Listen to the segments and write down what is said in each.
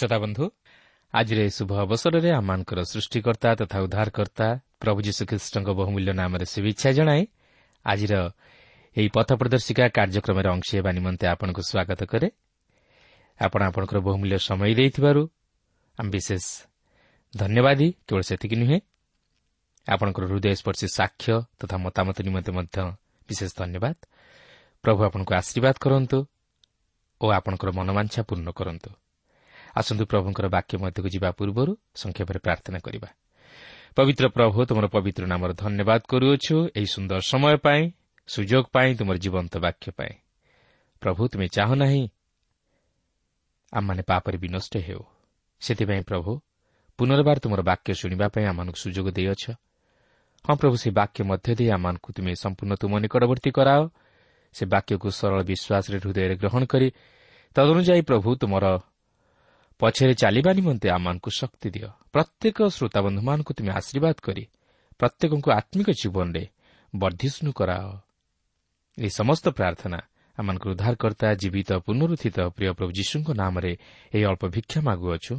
ପ୍ରିୟ ଶ୍ରୋତା ବନ୍ଧୁ ଆଜିର ଏହି ଶୁଭ ଅବସରରେ ଆମମାନଙ୍କର ସୃଷ୍ଟିକର୍ତ୍ତା ତଥା ଉଦ୍ଧାରକର୍ତ୍ତା ପ୍ରଭୁ ଯୀଶୁଖ୍ରୀଷ୍ଟଙ୍କ ବହୁମୂଲ୍ୟ ନାମରେ ଶୁଭେଚ୍ଛା ଜଣାଇ ଆଜିର ଏହି ପଥ ପ୍ରଦର୍ଶିକା କାର୍ଯ୍ୟକ୍ରମରେ ଅଂଶ ହେବା ନିମନ୍ତେ ଆପଣଙ୍କୁ ସ୍ୱାଗତ କରେ। ଆପଣ ଆପଣଙ୍କର ବହୁମୂଲ୍ୟ ସମୟ ଦେଇଥିବାରୁ ଆମେ ବିଶେଷ ଧନ୍ୟବାଦୀ କେବଳ ସେତିକି ନୁହେଁ ଆପଣଙ୍କର ହୃଦୟସ୍ପର୍ଶୀ ସାକ୍ଷ୍ୟ ତଥା ମତାମତ ନିମନ୍ତେ ମଧ୍ୟ ବିଶେଷ ଧନ୍ୟବାଦ। ପ୍ରଭୁ ଆପଣଙ୍କୁ ଆଶୀର୍ବାଦ କରନ୍ତୁ ଓ ଆପଣଙ୍କର ମନମାଂଛା ପୂର୍ଣ୍ଣ କରନ୍ତୁ। ଆସନ୍ତୁ ପ୍ରଭୁଙ୍କର ବାକ୍ୟ ମଧ୍ୟକୁ ଯିବା ପୂର୍ବରୁ ସଂକ୍ଷେପରେ ପ୍ରାର୍ଥନା କରିବା। ପବିତ୍ର ପ୍ରଭୁ ତୁମର ପବିତ୍ର ନାମର ଧନ୍ୟବାଦ କରୁଅଛୁ। ଏହି ସୁନ୍ଦର ସମୟ ପାଇଁ ସୁଯୋଗ ପାଇଁ ତୁମର ଜୀବନ୍ତ ବାକ୍ୟ ପାଇଁ। ପ୍ରଭୁ ତୁମେ ଚାହୁଁ ନାହିଁ ଆମମାନେ ପାପରେ ବିନଷ୍ଟ ହେଉ। ସେଥିପାଇଁ ପ୍ରଭୁ ପୁନର୍ବାର ତୁମର ବାକ୍ୟ ଶୁଣିବା ପାଇଁ ଆମମାନଙ୍କୁ ସୁଯୋଗ ଦେଇଅଛ। ହଁ ପ୍ରଭୁ ସେ ବାକ୍ୟ ମଧ୍ୟ ଦେଇ ଆମମାନଙ୍କୁ ତୁମେ ସମ୍ପୂର୍ଣ୍ଣ ତୁମ ନିକଟବର୍ତ୍ତୀ କରାଅ। ସେ ବାକ୍ୟକୁ ସରଳ ବିଶ୍ୱାସରେ ହୃଦୟରେ ଗ୍ରହଣ କରି ତଦନୁଯାୟୀ ପ୍ରଭୁ ତୁମର ପଛରେ ଚାଲିବା ନିମନ୍ତେ ଆମମାନଙ୍କୁ ଶକ୍ତି ଦିଅ। ପ୍ରତ୍ୟେକ ଶ୍ରୋତାବନ୍ଧୁମାନଙ୍କୁ ତୁମେ ଆଶୀର୍ବାଦ କରି ପ୍ରତ୍ୟେକଙ୍କୁ ଆତ୍ମିକ ଜୀବନରେ ବର୍ଦ୍ଧିଷ୍ଣୁ କରାଅ। ଏହି ସମସ୍ତ ପ୍ରାର୍ଥନା ଆମମାନଙ୍କର ଉଦ୍ଧାରକର୍ତ୍ତା ଜୀବିତ ପୁନରୁତ୍ଥିତ ପ୍ରିୟ ପ୍ରଭୁ ଯୀଶୁଙ୍କ ନାମରେ ଏହି ଅଳ୍ପ ଭିକ୍ଷା ମାଗୁଅଛୁ।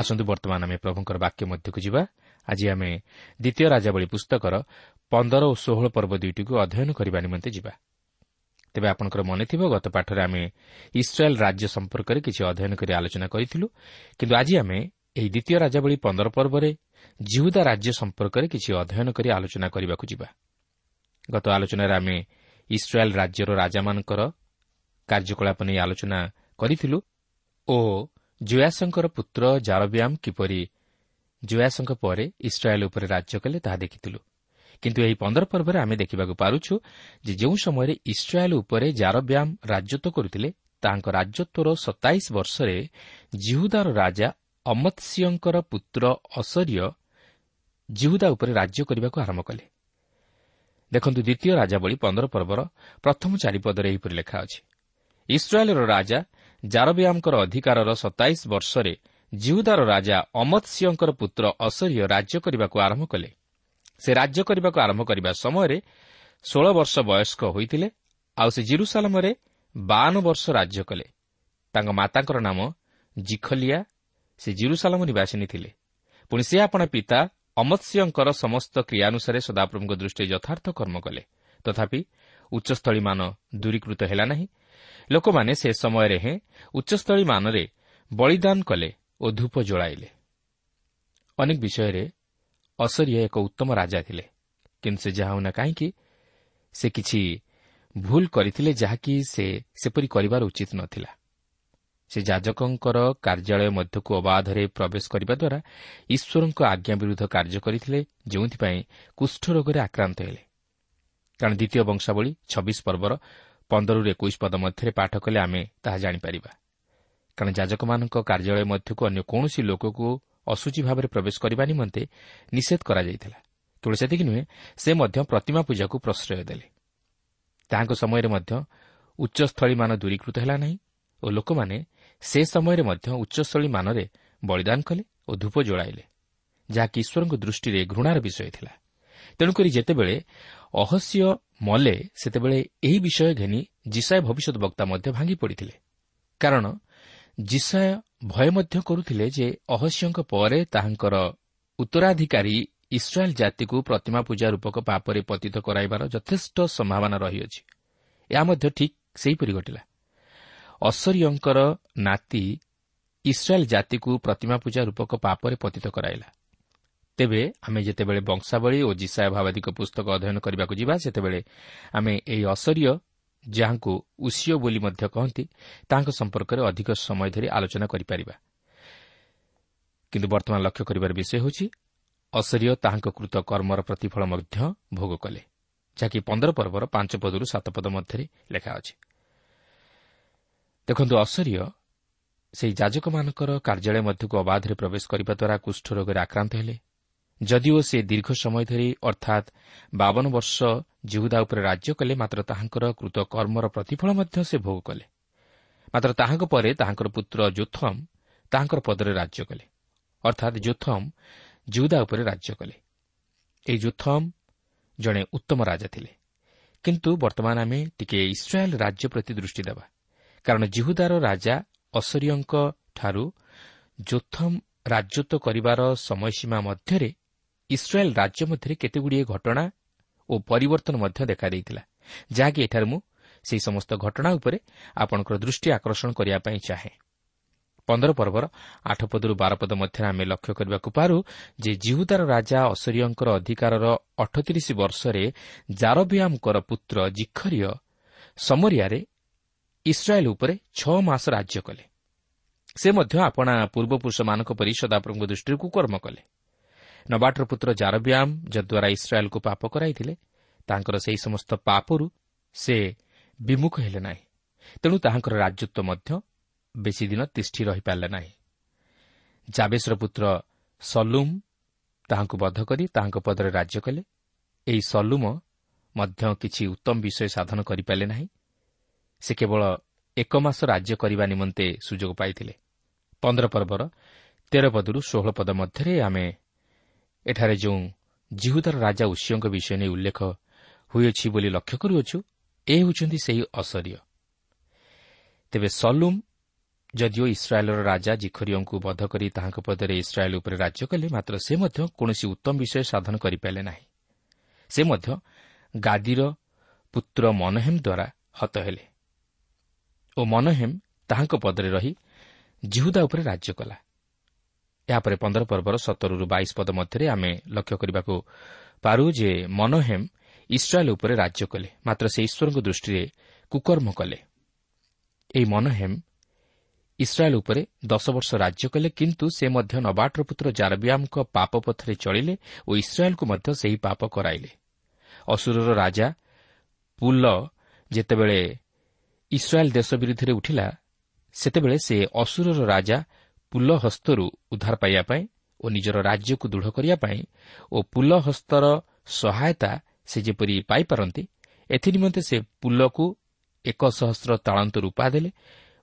ଆସନ୍ତୁ ବର୍ତ୍ତମାନ ଆମେ ପ୍ରଭୁଙ୍କର ବାକ୍ୟ ମଧ୍ୟକୁ ଯିବା। ଆଜି ଆମେ ଦ୍ୱିତୀୟ ରାଜାବଳୀ ପୁସ୍ତକର ପନ୍ଦର ଓ ଷୋହଳ ପର୍ବ ଦୁଇଟିକୁ ଅଧ୍ୟୟନ କରିବା ନିମନ୍ତେ ଯିବା। ତେବେ ଆପଣଙ୍କର ମନେଥିବ ଗତ ପାଠରେ ଆମେ ଇସ୍ରାଏଲ୍ ରାଜ୍ୟ ସମ୍ପର୍କରେ କିଛି ଅଧ୍ୟୟନ କରି ଆଲୋଚନା କରିଥିଲୁ। କିନ୍ତୁ ଆଜି ଆମେ ଏହି ଦ୍ୱିତୀୟ ରାଜାବଳୀ ପନ୍ଦର ପର୍ବରେ ଜିହୁଦା ରାଜ୍ୟ ସମ୍ପର୍କରେ କିଛି ଅଧ୍ୟୟନ କରି ଆଲୋଚନା କରିବାକୁ ଯିବା। ଗତ ଆଲୋଚନାରେ ଆମେ ଇସ୍ରାଏଲ୍ ରାଜ୍ୟର ରାଜାମାନଙ୍କର କାର୍ଯ୍ୟକଳାପ ନେଇ ଆଲୋଚନା କରିଥିଲୁ ଓ ଜୟାସଙ୍କର ପୁତ୍ର ଜାରବ୍ୟାମ୍ କିପରି ଜୟାସଙ୍କ ପରେ ଇସ୍ରାଏଲ୍ ଉପରେ ରାଜ୍ୟ କଲେ ତାହା ଦେଖିଥିଲୁ। କିନ୍ତୁ ଏହି ପନ୍ଦର ପର୍ବରେ ଆମେ ଦେଖିବାକୁ ପାରୁଛୁ ଯେ ଯେଉଁ ସମୟରେ ଇସ୍ରାଏଲ୍ ଉପରେ ଜାରବ୍ୟାମ ରାଜତ୍ୱ କରୁଥିଲେ ତାଙ୍କ ରାଜତ୍ୱର ସତାଇଶ ବର୍ଷରେ ଜିହୁଦାର ରାଜା ଅମତ୍ସିୟଙ୍କର ପୁତ୍ର ଅସରିୟ ଜିହୁଦା ଉପରେ ରାଜ୍ୟ କରିବାକୁ ଆରମ୍ଭ କଲେ। ଦେଖନ୍ତୁ ଦ୍ୱିତୀୟ ରାଜାବଳୀ ପନ୍ଦର ପର୍ବର ପ୍ରଥମ ଚାରିପଦରେ ଏହିପରି ଲେଖା ଅଛି। ଇସ୍ରାଏଲ୍ର ରାଜା ଜାରବିୟାମଙ୍କର ଅଧିକାରର ସତାଇଶ ବର୍ଷରେ ଜିହୁଦାର ରାଜା ଅମତ୍ସିୟଙ୍କର ପୁତ୍ର ଅସରିୟ ରାଜ୍ୟ କରିବାକୁ ଆରମ୍ଭ କଲେ। ସେ ରାଜ୍ୟ କରିବାକୁ ଆରମ୍ଭ କରିବା ସମୟରେ ଷୋଳ ବର୍ଷ ବୟସ୍କ ହୋଇଥିଲେ ଆଉ ସେ ଜିରୁସାଲାମରେ ବାଆନ ବର୍ଷ ରାଜ୍ୟ କଲେ। ତାଙ୍କ ମାତାଙ୍କର ନାମ ଜିଖଲିଆ ସେ ଜିରୁସାଲାମ ନିବାସିନୀ ଥିଲେ। ପୁଣି ସେ ଆପଣ ପିତା ଅମତ୍ସ୍ୟଙ୍କର ସମସ୍ତ କ୍ରିୟାନୁସାରେ ସଦାପ୍ରଭୁଙ୍କ ଦୃଷ୍ଟିରେ ଯଥାର୍ଥ କର୍ମ କଲେ। ତଥାପି ଉଚ୍ଚସ୍ଥଳୀମାନ ଦୂରୀକୃତ ହେଲା ନାହିଁ। ଲୋକମାନେ ସେ ସମୟରେ ହେଁ ଉଚ୍ଚସ୍ଥଳୀମାନରେ ବଳିଦାନ କଲେ ଓ ଧୂପ ଜଳାଇଲେ ଅନେକ ବିଷୟରେ ଅସରିୟ ଏକ ଉତ୍ତମ ରାଜା ଥିଲେ। କିନ୍ତୁ ସେ ଯାହା ହେଉନା କାହିଁକି ସେ କିଛି ଭୁଲ କରିଥିଲେ ଯାହାକି ସେ ସେପରି କରିବାର ଉଚିତ ନଥିଲା। ସେ ଯାଜକଙ୍କର କାର୍ଯ୍ୟାଳୟ ମଧ୍ୟକୁ ଅବାଧରେ ପ୍ରବେଶ କରିବା ଦ୍ୱାରା ଈଶ୍ୱରଙ୍କ ଆଜ୍ଞା ବିରୁଦ୍ଧ କାର୍ଯ୍ୟ କରିଥିଲେ ଯେଉଁଥିପାଇଁ କୁଷ୍ଠରୋଗରେ ଆକ୍ରାନ୍ତ ହେଲେ। କାରଣ ଦ୍ୱିତୀୟ ବଂଶାବଳୀ ଛବିଶ ପର୍ବର ପନ୍ଦରରୁ ଏକୋଇଶ ପଦ ମଧ୍ୟରେ ପାଠ କଲେ ଆମେ ତାହା ଜାଣିପାରିବା। କାରଣ ଯାଜକମାନଙ୍କ କାର୍ଯ୍ୟାଳୟ ମଧ୍ୟକୁ ଅନ୍ୟ କୌଣସି ଲୋକକୁ ଅଶୁଚି ଭାବରେ ପ୍ରବେଶ କରିବା ନିମନ୍ତେ ନିଷେଧ କରାଯାଇଥିଲା। କେବଳ ସେତିକି ନୁହେଁ ସେ ମଧ୍ୟ ପ୍ରତିମା ପୂଜାକୁ ପ୍ରଶ୍ରୟ ଦେଲେ। ତାହାଙ୍କ ସମୟରେ ମଧ୍ୟ ଉଚ୍ଚସ୍ଥଳୀମାନ ଦୂରୀକୃତ ହେଲା ନାହିଁ ଓ ଲୋକମାନେ ସେ ସମୟରେ ମଧ୍ୟ ଉଚ୍ଚସ୍ଥଳୀମାନରେ ବଳିଦାନ କଲେ ଓ ଧୂପ ଜଳାଇଲେ ଯାହାକି ଈଶ୍ୱରଙ୍କ ଦୃଷ୍ଟିରେ ଘୃଣାର ବିଷୟ ଥିଲା। ତେଣୁକରି ଯେତେବେଳେ ଅହସ୍ୟ ମଲେ ସେତେବେଳେ ଏହି ବିଷୟ ଘେନି ଜିସାଏ ଭବିଷ୍ୟତ ବକ୍ତା ମଧ୍ୟ ଭାଙ୍ଗି ପଡ଼ିଥିଲେ। କାରଣ ଜିସାୟ ଭୟ ମଧ୍ୟ କରୁଥିଲେ ଯେ ଅହସ୍ୟଙ୍କ ପରେ ତାହାଙ୍କର ଉତ୍ତରାଧିକାରୀ ଇସ୍ରାଏଲ୍ ଜାତିକୁ ପ୍ରତିମା ପୂଜା ରୂପକ ପାପରେ ପତିତ କରାଇବାର ଯଥେଷ୍ଟ ସମ୍ଭାବନା ରହିଅଛି। ଏହା ମଧ୍ୟ ଠିକ୍ ସେହିପରି ଘଟିଲା। ଅସରିୟଙ୍କର ନାତି ଇସ୍ରାଏଲ୍ ଜାତିକୁ ପ୍ରତିମା ପୂଜା ରୂପକ ପାପରେ ପତିତ କରାଇଲା। ତେବେ ଆମେ ଯେତେବେଳେ ବଂଶାବଳୀ ଓ ଜିସାୟ ଭାବାଧିକ ପୁସ୍ତକ ଅଧ୍ୟୟନ କରିବାକୁ ଯିବା ସେତେବେଳେ ଆମେ ଏହି ଅସରିୟ ଯାହାଙ୍କୁ ଉସିଓ ବୋଲି ମଧ୍ୟ କହନ୍ତି ତାଙ୍କ ସମ୍ପର୍କରେ ଅଧିକ ସମୟ ଧରି ଆଲୋଚନା କରିପାରିବା। କିନ୍ତୁ ବର୍ତ୍ତମାନ ଲକ୍ଷ୍ୟ କରିବାର ବିଷୟ ହେଉଛି ଅସରିୟ ତାହାଙ୍କ କୃତ କର୍ମର ପ୍ରତିଫଳ ମଧ୍ୟ ଭୋଗ କଲେ ଯାହାକି ପନ୍ଦର ପର୍ବର ପାଞ୍ଚ ପଦରୁ ସାତ ପଦ ମଧ୍ୟରେ ଲେଖା ଅଛି। ଦେଖନ୍ତୁ ଅସରିୟ ସେହି ଯାଜକମାନଙ୍କର କାର୍ଯ୍ୟାଳୟ ମଧ୍ୟକୁ ଅବାଧରେ ପ୍ରବେଶ କରିବା ଦ୍ୱାରା କୁଷ୍ଠରୋଗରେ ଆକ୍ରାନ୍ତ ହେଲେ ଯଦିଓ ସେ ଦୀର୍ଘ ସମୟ ଧରି ଅର୍ଥାତ୍ ବାବନ ବର୍ଷ ଜିହୁଦା ଉପରେ ରାଜ୍ୟ କଲେ ମାତ୍ର ତାହାଙ୍କର କୃତ କର୍ମର ପ୍ରତିଫଳ ମଧ୍ୟ ସେ ଭୋଗ କଲେ ମାତ୍ର ତାହାଙ୍କ ପରେ ତାହାଙ୍କର ପୁତ୍ର ଜୋଥମ୍ ତାହାଙ୍କର ପଦରେ ରାଜ୍ୟ କଲେ ଅର୍ଥାତ୍ ଜୋଥମ୍ ଜିହୁଦା ଉପରେ ରାଜ୍ୟ କଲେ ଏହି ଜୋଥମ୍ ଜଣେ ଉତ୍ତମ ରାଜା ଥିଲେ। କିନ୍ତୁ ବର୍ତ୍ତମାନ ଆମେ ଟିକେ ଇସ୍ରାଏଲ୍ ରାଜ୍ୟ ପ୍ରତି ଦୃଷ୍ଟି ଦେବା। କାରଣ ଜିହୁଦାର ରାଜା ଅସରିୟଙ୍କଠାରୁ ଜୋଥମ୍ ରାଜତ୍ୱ କରିବାର ସମୟସୀମା ମଧ୍ୟରେ ଇସ୍ରାଏଲ୍ ରାଜ୍ୟ ମଧ୍ୟରେ କେତେଗୁଡ଼ିଏ ଘଟଣା ଓ ପରିବର୍ତ୍ତନ ମଧ୍ୟ ଦେଖାଦେଇଥିଲା ଯାହାକି ଏଠାରେ ମୁଁ ସେହି ସମସ୍ତ ଘଟଣା ଉପରେ ଆପଣଙ୍କର ଦୃଷ୍ଟି ଆକର୍ଷଣ କରିବା ପାଇଁ ଚାହେଁ। ପନ୍ଦର ପର୍ବର ଆଠ ପଦରୁ ବାର ପଦ ମଧ୍ୟରେ ଆମେ ଲକ୍ଷ୍ୟ କରିବାକୁ ପାରୁ ଯେ ଜିହୁଦାର ରାଜା ଅସରିୟଙ୍କର ଅଧିକାରର ଅଠତିରିଶ ବର୍ଷରେ ଜାରବିୟାମଙ୍କର ପୁତ୍ର ଜିଖରିୟ ସମରିଆରେ ଇସ୍ରାଏଲ୍ ଉପରେ ଛଅ ମାସ ରାଜ୍ୟ କଲେ। ସେ ମଧ୍ୟ ଆପଣା ପୂର୍ବପୁରୁଷମାନଙ୍କ ପରି ସଦାପ୍ରଭୁଙ୍କ ଦୃଷ୍ଟିରୁ କୁକର୍ମ କଲେ। ନବାଟର ପୁତ୍ର ଜାରବ୍ୟାମ ଯଦ୍ୱାରା ଇସ୍ରାଏଲ୍କୁ ପାପ କରାଇଥିଲେ ତାଙ୍କର ସେହି ସମସ୍ତ ପାପରୁ ସେ ବିମୁଖ ହେଲେ ନାହିଁ। ତେଣୁ ତାହାଙ୍କର ରାଜତ୍ୱ ମଧ୍ୟ ବେଶୀ ଦିନ ତିଷ୍ଠି ରହିପାରିଲେ ନାହିଁ। ଜାବେଶର ପୁତ୍ର ସଲୁମ୍ ତାହାଙ୍କୁ ବଧ କରି ତାହାଙ୍କ ପଦରେ ରାଜ୍ୟ କଲେ। ଏହି ସଲୁମ ମଧ୍ୟ କିଛି ଉତ୍ତମ ବିଷୟ ସାଧନ କରିପାରିଲେ ନାହିଁ। ସେ କେବଳ ଏକ ମାସ ରାଜ୍ୟ କରିବା ନିମନ୍ତେ ସୁଯୋଗ ପାଇଥିଲେ। ପନ୍ଦର ପର୍ବର ତେର ପଦରୁ ଷୋହଳ ପଦ ମଧ୍ୟରେ ଆମେ ଏଠାରେ ଯେଉଁ ଜିହୁଦାର ରାଜା ଉଷିଓଙ୍କ ବିଷୟ ନେଇ ଉଲ୍ଲେଖ ହୋଇଅଛି ବୋଲି ଲକ୍ଷ୍ୟ କରୁଅଛୁ ଏ ହେଉଛନ୍ତି ସେହି ଅସରିୟ। ତେବେ ସଲୁମ୍ ଯଦିଓ ଇସ୍ରାଏଲ୍ର ରାଜା ଜିଖରିଓଙ୍କୁ ବଧ କରି ତାହାଙ୍କ ପଦରେ ଇସ୍ରାଏଲ୍ ଉପରେ ରାଜ୍ୟ କଲେ ମାତ୍ର ସେ ମଧ୍ୟ କୌଣସି ଉତ୍ତମ ବିଷୟ ସାଧନ କରିପାରିଲେ ନାହିଁ। ସେ ମଧ୍ୟ ଗାଦିର ପୁତ୍ର ମନହେମ୍ ଦ୍ୱାରା ହତ ହେଲେ ଓ ମନହେମ୍ ତାହାଙ୍କ ପଦରେ ରହି ଜିହୁଦା ଉପରେ ରାଜ୍ୟ କଲା। ଏହାପରେ ପନ୍ଦର ପର୍ବର ସତରରୁ ବାଇଶ ପଦ ମଧ୍ୟରେ ଆମେ ଲକ୍ଷ୍ୟ କରିବାକୁ ପାରୁ ଯେ ମନହେମ୍ ଇସ୍ରାଏଲ୍ ଉପରେ ରାଜ୍ୟ କଲେ ମାତ୍ର ସେ ଈଶ୍ୱରଙ୍କ ଦୃଷ୍ଟିରେ କୁକର୍ମ କଲେ। ଏହି ମନହେମ୍ ଇସ୍ରାଏଲ୍ ଉପରେ ଦଶ ବର୍ଷ ରାଜ୍ୟ କଲେ କିନ୍ତୁ ସେ ମଧ୍ୟ ନବାଟର ପୁତ୍ର ଜାରବିୟାମଙ୍କ ପାପ ପଥରେ ଚଳିଲେ ଓ ଇସ୍ରାଏଲ୍କୁ ମଧ୍ୟ ସେହି ପାପ କରାଇଲେ। ଅସୁରର ରାଜା ପୁଲ ଯେତେବେଳେ ଇସ୍ରାଏଲ୍ ଦେଶ ବିରୁଦ୍ଧରେ ଉଠିଲା ସେତେବେଳେ ସେ ଅସୁରର ରାଜା ପୁଲ ହସ୍ତରୁ ଉଦ୍ଧାର ପାଇବା ପାଇଁ ଓ ନିଜର ରାଜ୍ୟକୁ ଦୃଢ଼ କରିବା ପାଇଁ ଓ ପୁଲ ହସ୍ତର ସହାୟତା ସେ ଯେପରି ପାଇପାରନ୍ତି ଏଥିନିମନ୍ତେ ସେ ପୁଲକୁ ଏକ ସହସ୍ର ତାଳନ୍ତ ରୂପା ଦେଲେ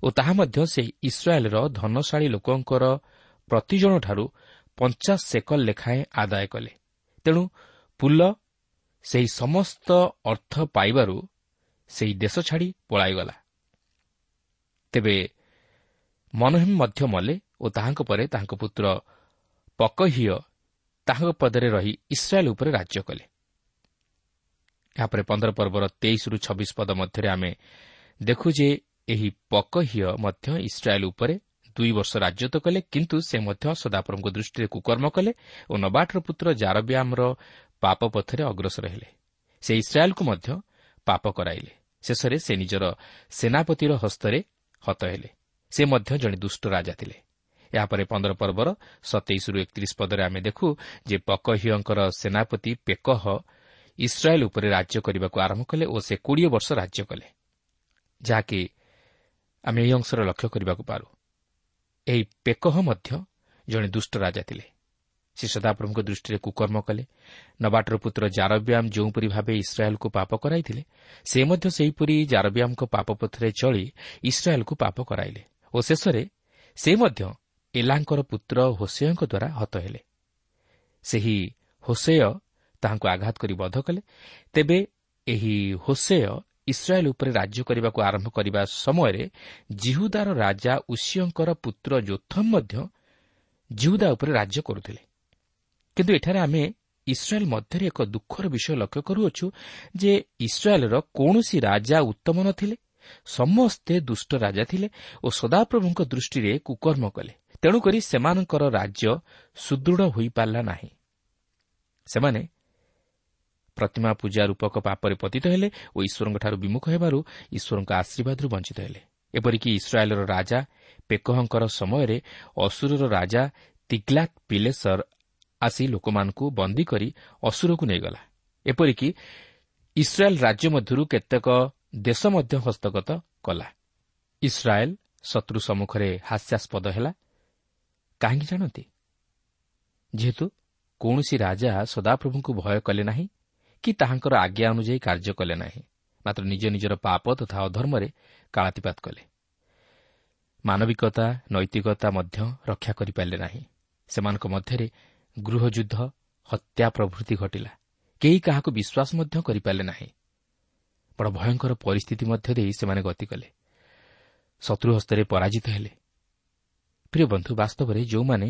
ଓ ତାହା ମଧ୍ୟ ସେ ଇସ୍ରାଏଲ୍ର ଧନଶାଳୀ ଲୋକଙ୍କର ପ୍ରତିଜଣଠାରୁ ପଞ୍ଚାଶ ସେକଲ ଲେଖାଏଁ ଆଦାୟ କଲେ। ତେଣୁ ପୁଲ ସେହି ସମସ୍ତ ଅର୍ଥ ପାଇବାରୁ ସେହି ଦେଶ ଛାଡ଼ି ପଳାଇଗଲା। ତେବେ ମନୋହିମ ମଧ୍ୟ ମଲେ ଓ ତାହାଙ୍କ ପରେ ତାହାଙ୍କ ପୁତ୍ର ପକହିୟ ତାହାଙ୍କ ପଦରେ ରହି ଇସ୍ରାଏଲ୍ ଉପରେ ରାଜ୍ୟ କଲେ। ଏହାପରେ ପନ୍ଦର ପର୍ବର ତେଇଶରୁ ଛବିଶ ପଦ ମଧ୍ୟରେ ଆମେ ଦେଖୁ ଯେ ଏହି ପକହିୟ ମଧ୍ୟ ଇସ୍ରାଏଲ୍ ଉପରେ ଦୁଇ ବର୍ଷ ରାଜତ୍ୱ କଲେ କିନ୍ତୁ ସେ ମଧ୍ୟ ସଦାପୁରଙ୍କ ଦୃଷ୍ଟିରେ କୁକର୍ମ କଲେ ଓ ନବାଟର ପୁତ୍ର ଜାରବ୍ୟାମର ପାପ ପଥରେ ଅଗ୍ରସର ହେଲେ। ସେ ଇସ୍ରାଏଲ୍କୁ ମଧ୍ୟ ପାପ କରାଇଲେ। ଶେଷରେ ସେ ନିଜର ସେନାପତିର ହସ୍ତରେ ହତ ହେଲେ। ସେ ମଧ୍ୟ ଜଣେ ଦୁଷ୍ଟ ରାଜା ଥିଲେ। ଏହାପରେ ପନ୍ଦର ପର୍ବର ସତେଇଶରୁ ଏକତିରିଶ ପଦରେ ଆମେ ଦେଖୁ ଯେ ପକହିୟଙ୍କର ସେନାପତି ପେକହ ଇସ୍ରାଏଲ୍ ଉପରେ ରାଜ୍ୟ କରିବାକୁ ଆରମ୍ଭ କଲେ ଓ ସେ କୋଡ଼ିଏ ବର୍ଷ ରାଜ୍ୟ କଲେ। ଯାହାକି ଆମେ ଏହି ଅଂଶରେ ଲକ୍ଷ୍ୟ କରିବାକୁ ପାରୁ। ଏହି ପେକହ ମଧ୍ୟ ଜଣେ ଦୁଷ୍ଟ ରାଜା ଥିଲେ। ସେ ସଦାପ୍ରଭୁଙ୍କ ଦୃଷ୍ଟିରେ କୁକର୍ମ କଲେ। ନବାଟର ପୁତ୍ର ଜାରବ୍ୟାମ୍ ଯେଉଁପରି ଭାବେ ଇସ୍ରାଏଲ୍କୁ ପାପ କରାଇଥିଲେ ସେ ମଧ୍ୟ ସେହିପରି ଜାରବ୍ୟାମ୍ଙ୍କ ପାପ ପଥରେ ଚଳି ଇସ୍ରାଏଲ୍କୁ ପାପ କରାଇଲେ। ଓ ଶେଷରେ ସେ ମଧ୍ୟ ଏଲାଙ୍କର ପୁତ୍ର ହୋସେୟଙ୍କ ଦ୍ୱାରା ହତ ହେଲେ। ସେହି ହୋସେୟ ତାହାଙ୍କୁ ଆଘାତ କରି ବଧ କଲେ। ତେବେ ଏହି ହୋସେୟ ଇସ୍ରାଏଲ୍ ଉପରେ ରାଜ୍ୟ କରିବାକୁ ଆରମ୍ଭ କରିବା ସମୟରେ ଜିହୁଦାର ରାଜା ଉଷିୟଙ୍କର ପୁତ୍ର ଯୋଥମ୍ ମଧ୍ୟ ଜିହୁଦା ଉପରେ ରାଜ୍ୟ କରୁଥିଲେ। କିନ୍ତୁ ଏଠାରେ ଆମେ ଇସ୍ରାଏଲ୍ ମଧ୍ୟରେ ଏକ ଦୁଃଖର ବିଷୟ ଲକ୍ଷ୍ୟ କରୁଅଛୁ ଯେ ଇସ୍ରାଏଲ୍ର କୌଣସି ରାଜା ଉତ୍ତମ ନଥିଲେ ସମସ୍ତେ ଦୁଷ୍ଟ ରାଜା ଥିଲେ ଓ ସଦାପ୍ରଭୁଙ୍କ ଦୃଷ୍ଟିରେ କୁକର୍ମ କଲେ। ତେଣୁକରି ସେମାନଙ୍କର ରାଜ୍ୟ ସୁଦୃଢ଼ ହୋଇପାରିଲା ନାହିଁ। ସେମାନେ ପ୍ରତିମା ପୂଜା ରୂପକ ପାପରେ ପତିତ ହେଲେ ଓ ଈଶ୍ୱରଙ୍କଠାରୁ ବିମୁଖ ହେବାରୁ ଈଶ୍ୱରଙ୍କ ଆଶୀର୍ବାଦରୁ ବଞ୍ଚିତ ହେଲେ। ଏପରିକି ଇସ୍ରାଏଲ୍ର ରାଜା ପେକହଙ୍କର ସମୟରେ ଅସୁରର ରାଜା ତିଗ୍ଲାକ୍ ପିଲେସର ଆସି ଲୋକମାନଙ୍କୁ ବନ୍ଦୀ କରି ଅସୁରକୁ ନେଇଗଲା। ଏପରିକି ଇସ୍ରାଏଲ୍ ରାଜ୍ୟ ମଧ୍ୟରୁ କେତେକ ଦେଶ ମଧ୍ୟ ହସ୍ତଗତ କଲା। ଇସ୍ରାଏଲ୍ ଶତ୍ରୁ ସମ୍ମୁଖରେ ହାସ୍ୟାସ୍ପଦ ହେଲା। କାହିଁକି ଜାଣନ୍ତି? ଯେହେତୁ କୌଣସି ରାଜା ସଦାପ୍ରଭୁଙ୍କୁ ଭୟ କଲେ ନାହିଁ କି ତାହାଙ୍କର ଆଜ୍ଞା ଅନୁଯାୟୀ କାର୍ଯ୍ୟ କଲେ ନାହିଁ ମାତ୍ର ନିଜ ନିଜର ପାପ ତଥା ଅଧର୍ମରେ କାଳାତିପାତ କଲେ। ମାନବିକତା ନୈତିକତା ମଧ୍ୟ ରକ୍ଷା କରିପାରିଲେ ନାହିଁ। ସେମାନଙ୍କ ମଧ୍ୟରେ ଗୃହଯୁଦ୍ଧ ହତ୍ୟା ପ୍ରଭୃତି ଘଟିଲା। କେହି କାହାକୁ ବିଶ୍ୱାସ ମଧ୍ୟ କରିପାରିଲେ ନାହିଁ। ବଡ଼ ଭୟଙ୍କର ପରିସ୍ଥିତି ମଧ୍ୟ ଦେଇ ସେମାନେ ଗତି କଲେ। ଶତ୍ରୁ ହସ୍ତରେ ପରାଜିତ ହେଲେ। ପ୍ରିୟ ବନ୍ଧୁ ବାସ୍ତବରେ ଯେଉଁମାନେ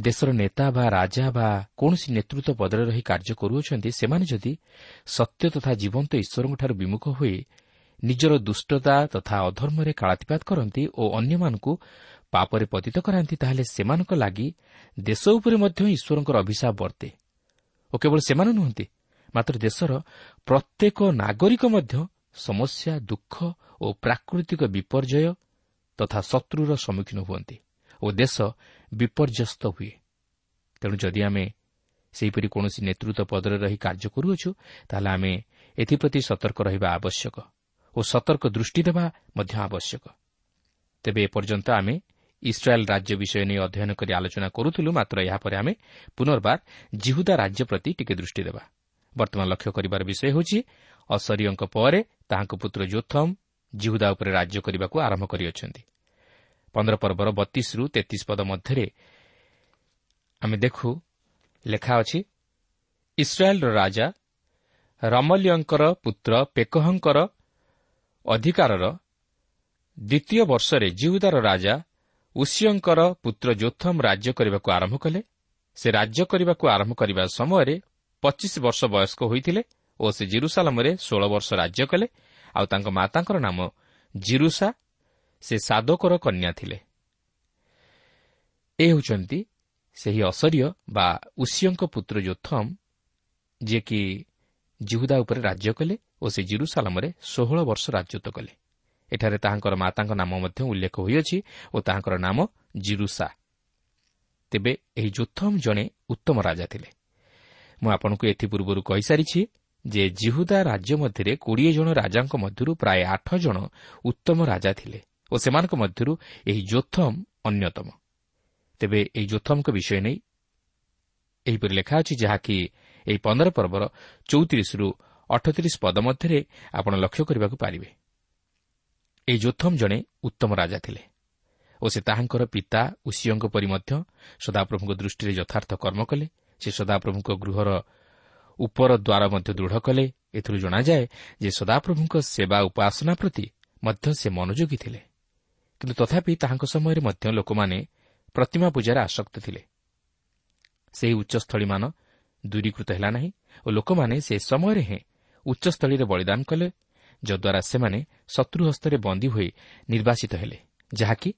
ଦେଶର ନେତା ବା ରାଜା ବା କୌଣସି ନେତୃତ୍ୱ ପଦରେ ରହି କାର୍ଯ୍ୟ କରୁଅଛନ୍ତି ସେମାନେ ଯଦି ସତ୍ୟ ତଥା ଜୀବନ୍ତ ଈଶ୍ୱରଙ୍କଠାରୁ ବିମୁଖ ହୋଇ ନିଜର ଦୁଷ୍ଟତା ତଥା ଅଧର୍ମରେ କାଳାତିପାତ କରନ୍ତି ଓ ଅନ୍ୟମାନଙ୍କୁ ପାପରେ ପତିତ କରାନ୍ତି ତାହେଲେ ସେମାନଙ୍କ ଲାଗି ଦେଶ ଉପରେ ମଧ୍ୟ ଈଶ୍ୱରଙ୍କର ଅଭିଶାପ ବର୍ତ୍ତେ। ଓ କେବଳ ସେମାନେ ନୁହନ୍ତି ମାତ୍ର ଦେଶର ପ୍ରତ୍ୟେକ ନାଗରିକ ମଧ୍ୟ ସମସ୍ୟା ଦୁଃଖ ଓ ପ୍ରାକୃତିକ ବିପର୍ଯ୍ୟୟ ତଥା ଶତ୍ରୁର ସମ୍ମୁଖୀନ ହୁଅନ୍ତି। ଓ ଦେଶ ବିପର୍ଯ୍ୟସ୍ତ ହୁଏ। ତେଣୁ ଯଦି ଆମେ ସେହିପରି କୌଣସି ନେତୃତ୍ୱ ପଦରେ ରହି କାର୍ଯ୍ୟ କରୁଅଛୁ ତାହେଲେ ଆମେ ଏଥିପ୍ରତି ସତର୍କ ରହିବା ଆବଶ୍ୟକ ଓ ସତର୍କ ଦୃଷ୍ଟି ଦେବା ମଧ୍ୟ ଆବଶ୍ୟକ। ତେବେ ଏପର୍ଯ୍ୟନ୍ତ ଆମେ ଇସ୍ରାଏଲ୍ ରାଜ୍ୟ ବିଷୟ ନେଇ ଅଧ୍ୟୟନ କରି ଆଲୋଚନା କରୁଥିଲୁ ମାତ୍ର ଏହାପରେ ଆମେ ପୁନର୍ବାର ଜିହୁଦା ରାଜ୍ୟ ପ୍ରତି ଟିକେ ଦୃଷ୍ଟି ଦେବା। ବର୍ତ୍ତମାନ ଲକ୍ଷ୍ୟ କରିବାର ବିଷୟ ହେଉଛି ଅସରିୟଙ୍କ ପରେ ତାହାଙ୍କ ପୁତ୍ର ଯୋଥମ୍ ଜିହୁଦା ଉପରେ ରାଜ୍ୟ କରିବାକୁ ଆରମ୍ଭ କରିଅଛନ୍ତି। ପନ୍ଦର ପର୍ବର ବତିଶରୁ ତେତିଶ ପଦ ମଧ୍ୟରେ ଆମେ ଦେଖୁ ଲେଖା ଅଛି ଇସ୍ରାଏଲ୍ର ରାଜା ରମଲିୟଙ୍କର ପୁତ୍ର ପେକହଙ୍କର ଅଧିକାରର ଦ୍ୱିତୀୟ ବର୍ଷରେ ଜିହୁଦାର ରାଜା ଉଷିୟଙ୍କର ପୁତ୍ର ଯୋଥମ୍ ରାଜ୍ୟ କରିବାକୁ ଆରମ୍ଭ କଲେ। ସେ ରାଜ୍ୟ କରିବାକୁ ଆରମ୍ଭ କରିବା ସମୟରେ ପଚିଶ ବର୍ଷ ବୟସ୍କ ହୋଇଥିଲେ ଓ ସେ ଜିରୁସାଲାମରେ ଷୋଳ ବର୍ଷ ରାଜ୍ୟ କଲେ। ଆଉ ତାଙ୍କ ମାତାଙ୍କର ନାମ ଜିରୁସା ସେ ସାଦୋକର କନ୍ୟା ଥିଲେ। ଏ ହେଉଛନ୍ତି ସେହି ଅସରିୟ ବା ଉଷିୟଙ୍କ ପୁତ୍ର ଯୋଥମ୍ ଯିଏକି ଜିହୁଦା ଉପରେ ରାଜ୍ୟ କଲେ ଓ ସେ ଜିରୁସାଲାମରେ ଷୋହଳ ବର୍ଷ ରାଜତ୍ୱ କଲେ। ଏଠାରେ ତାହାଙ୍କର ମାତାଙ୍କ ନାମ ମଧ୍ୟ ଉଲ୍ଲେଖ ହୋଇଅଛି ଓ ତାହାଙ୍କର ନାମ ଜିରୁସା। ତେବେ ଏହି ଯୋଥମ୍ ଜଣେ ଉତ୍ତମ ରାଜା ଥିଲେ। ମୁଁ ଆପଣଙ୍କୁ ଏଥିପୂର୍ବରୁ କହିସାରିଛି ଯେ ଜିହୁଦା ରାଜ୍ୟ ମଧ୍ୟରେ କୋଡ଼ିଏ ଜଣ ରାଜାଙ୍କ ମଧ୍ୟରୁ ପ୍ରାୟ ଆଠ ଜଣ ଉତ୍ତମ ରାଜା ଥିଲେ। ଓ ସେମାନଙ୍କ ମଧ୍ୟରୁ ଏହି ଯୋଥମ ଅନ୍ୟତମ। ତେବେ ଏହି ଯୋଥମଙ୍କ ବିଷୟ ନେଇ ଏହିପରି ଲେଖା ଅଛି ଯାହାକି ଏହି ପନ୍ଦର ପର୍ବର ଚଉତିରିଶରୁ ଅଠତିରିଶ ପଦ ମଧ୍ୟରେ ଆପଣ ଲକ୍ଷ୍ୟ କରିବାକୁ ପାରିବେ। ଏହି ଯୋଥମ ଜଣେ ଉତ୍ତମ ରାଜା ଥିଲେ ଓ ସେ ତାହାଙ୍କର ପିତା ଉଷିଓଙ୍କ ପରି ମଧ୍ୟ ସଦାପ୍ରଭୁଙ୍କ ଦୃଷ୍ଟିରେ ଯଥାର୍ଥ କର୍ମ କଲେ। ସେ ସଦାପ୍ରଭୁଙ୍କ ଗୃହର ଉପର ଦ୍ୱାର ମଧ୍ୟ ଦୃଢ଼ କଲେ। ଏଥିରୁ ଜଣାଯାଏ ଯେ ସଦାପ୍ରଭୁଙ୍କ ସେବା ଉପାସନା ପ୍ରତି ମଧ୍ୟ ସେ ମନୋଯୋଗୀ ଥିଲେ। କିନ୍ତୁ ତଥାପି ତାହାଙ୍କ ସମୟରେ ମଧ୍ୟ ଲୋକମାନେ ପ୍ରତିମା ପୂଜାରେ ଆସକ୍ତ ଥିଲେ। ସେହି ଉଚ୍ଚସ୍ଥଳୀମାନ ଦୂରୀକୃତ ହେଲା ନାହିଁ ଓ ଲୋକମାନେ ସେ ସମୟରେ ହିଁ ଉଚ୍ଚସ୍ଥଳୀରେ ବଳିଦାନ କଲେ ଯଦ୍ୱାରା ସେମାନେ ଶତ୍ରୁ ହସ୍ତରେ ବନ୍ଦୀ ହୋଇ ନିର୍ବାସିତ ହେଲେ ଯାହାକି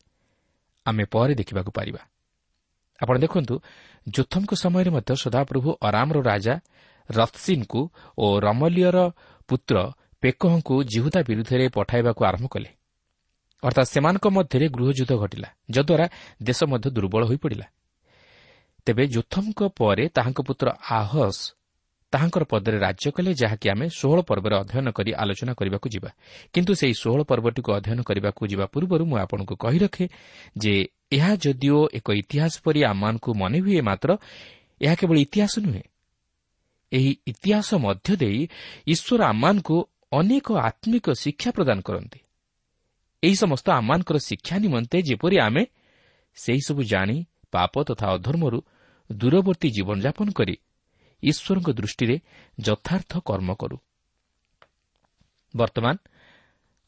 ଆମେ ପରେ ଦେଖିବାକୁ ପାରିବା। ଆପଣ ଦେଖନ୍ତୁ ଯୋଥମଙ୍କ ସମୟରେ ମଧ୍ୟ ସଦାପ୍ରଭୁ ଅରାମର ରାଜା ରଥସିନ୍ଙ୍କୁ ଓ ରମଲିୟର ପୁତ୍ର ପେକହଙ୍କୁ ଜିହୁଦା ବିରୁଦ୍ଧରେ ପଠାଇବାକୁ ଆରମ୍ଭ କଲେ। ଅର୍ଥାତ୍ ସେମାନଙ୍କ ମଧ୍ୟରେ ଗୃହଯୁଦ୍ଧ ଘଟିଲା ଯଦ୍ୱାରା ଦେଶ ମଧ୍ୟ ଦୁର୍ବଳ ହୋଇପଡ଼ିଲା ତେବେ ଯୋଥମଙ୍କ ପରେ ତାହାଙ୍କ ପୁତ୍ର ଆହସ୍ ତାହାଙ୍କର ପଦରେ ରାଜ୍ୟ କଲେ ଯାହାକି ଆମେ ଷୋହଳ ପର୍ବରେ ଅଧ୍ୟୟନ କରି ଆଲୋଚନା କରିବାକୁ ଯିବା। କିନ୍ତୁ ସେହି ଷୋହଳ ପର୍ବଟିକୁ ଅଧ୍ୟୟନ କରିବାକୁ ଯିବା ପୂର୍ବରୁ ମୁଁ ଆପଣଙ୍କୁ କହି ରଖେ ଯେ ଏହା ଯଦିଓ ଏକ ଇତିହାସ ପରି ଆମମାନଙ୍କୁ ମନେ ହୁଏ ମାତ୍ର ଏହା କେବଳ ଇତିହାସ ନୁହେଁ। ଏହି ଇତିହାସ ମଧ୍ୟ ଦେଇ ଈଶ୍ୱର ଆମମାନଙ୍କୁ ଅନେକ ଆତ୍ମିକ ଶିକ୍ଷା ପ୍ରଦାନ କରନ୍ତି। ଏହି ସମସ୍ତ ଆମମାନଙ୍କର ଶିକ୍ଷା ନିମନ୍ତେ ଯେପରି ଆମେ ସେହିସବୁ ଜାଣି ପାପ ତଥା ଅଧର୍ମରୁ ଦୂରବର୍ତ୍ତୀ ଜୀବନଯାପନ କରି ଈଶ୍ୱରଙ୍କ ଦୃଷ୍ଟିରେ ଯଥାର୍ଥ କର୍ମ କରୁ। ବର୍ତ୍ତମାନ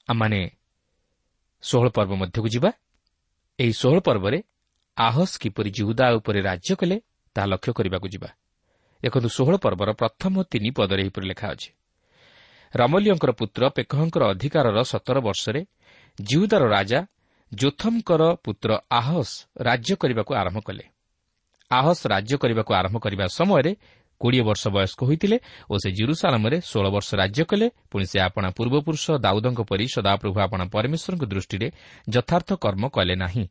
ଆମମାନେ ଷୋହଳ ପର୍ବ ମଧ୍ୟକୁ ଯିବା। ଏହି ଷୋହଳ ପର୍ବରେ ଆହସ୍ କିପରି ଜିହୁଦା ଉପରେ ରାଜ୍ୟ କଲେ ତାହା ଲକ୍ଷ୍ୟ କରିବାକୁ ଯିବା। ଦେଖନ୍ତୁ ଷୋହଳ ପର୍ବର ପ୍ରଥମ ତିନି ପଦରେ ଏହିପରି ଲେଖା ଅଛି। ରମଲିୟଙ୍କର ପୁତ୍ର ପେକହଙ୍କର ଅଧିକାରର ସତର ବର୍ଷରେ ଜିହୁଦାର ରାଜା ଯୋଥମଙ୍କର ପୁତ୍ର ଆହସ୍ ରାଜ୍ୟ କରିବାକୁ ଆରମ୍ଭ କଲେ। ଆହସ୍ ରାଜ୍ୟ କରିବାକୁ ଆରମ୍ଭ କରିବା ସମୟରେ କୋଡ଼ିଏ ବର୍ଷ ବୟସ୍କ ହୋଇଥିଲେ ଓ ସେ ଜିରୁସାଲାମରେ ଷୋହଳ ବର୍ଷ ରାଜ୍ୟ କଲେ। ପୁଣି ସେ ଆପଣା ପୂର୍ବପୁରୁଷ ଦାଉଦଙ୍କ ପରି ସଦାପ୍ରଭୁ ଆପଣା ପରମେଶ୍ୱରଙ୍କ ଦୃଷ୍ଟିରେ ଯଥାର୍ଥ କର୍ମ କଲେ ନାହିଁ।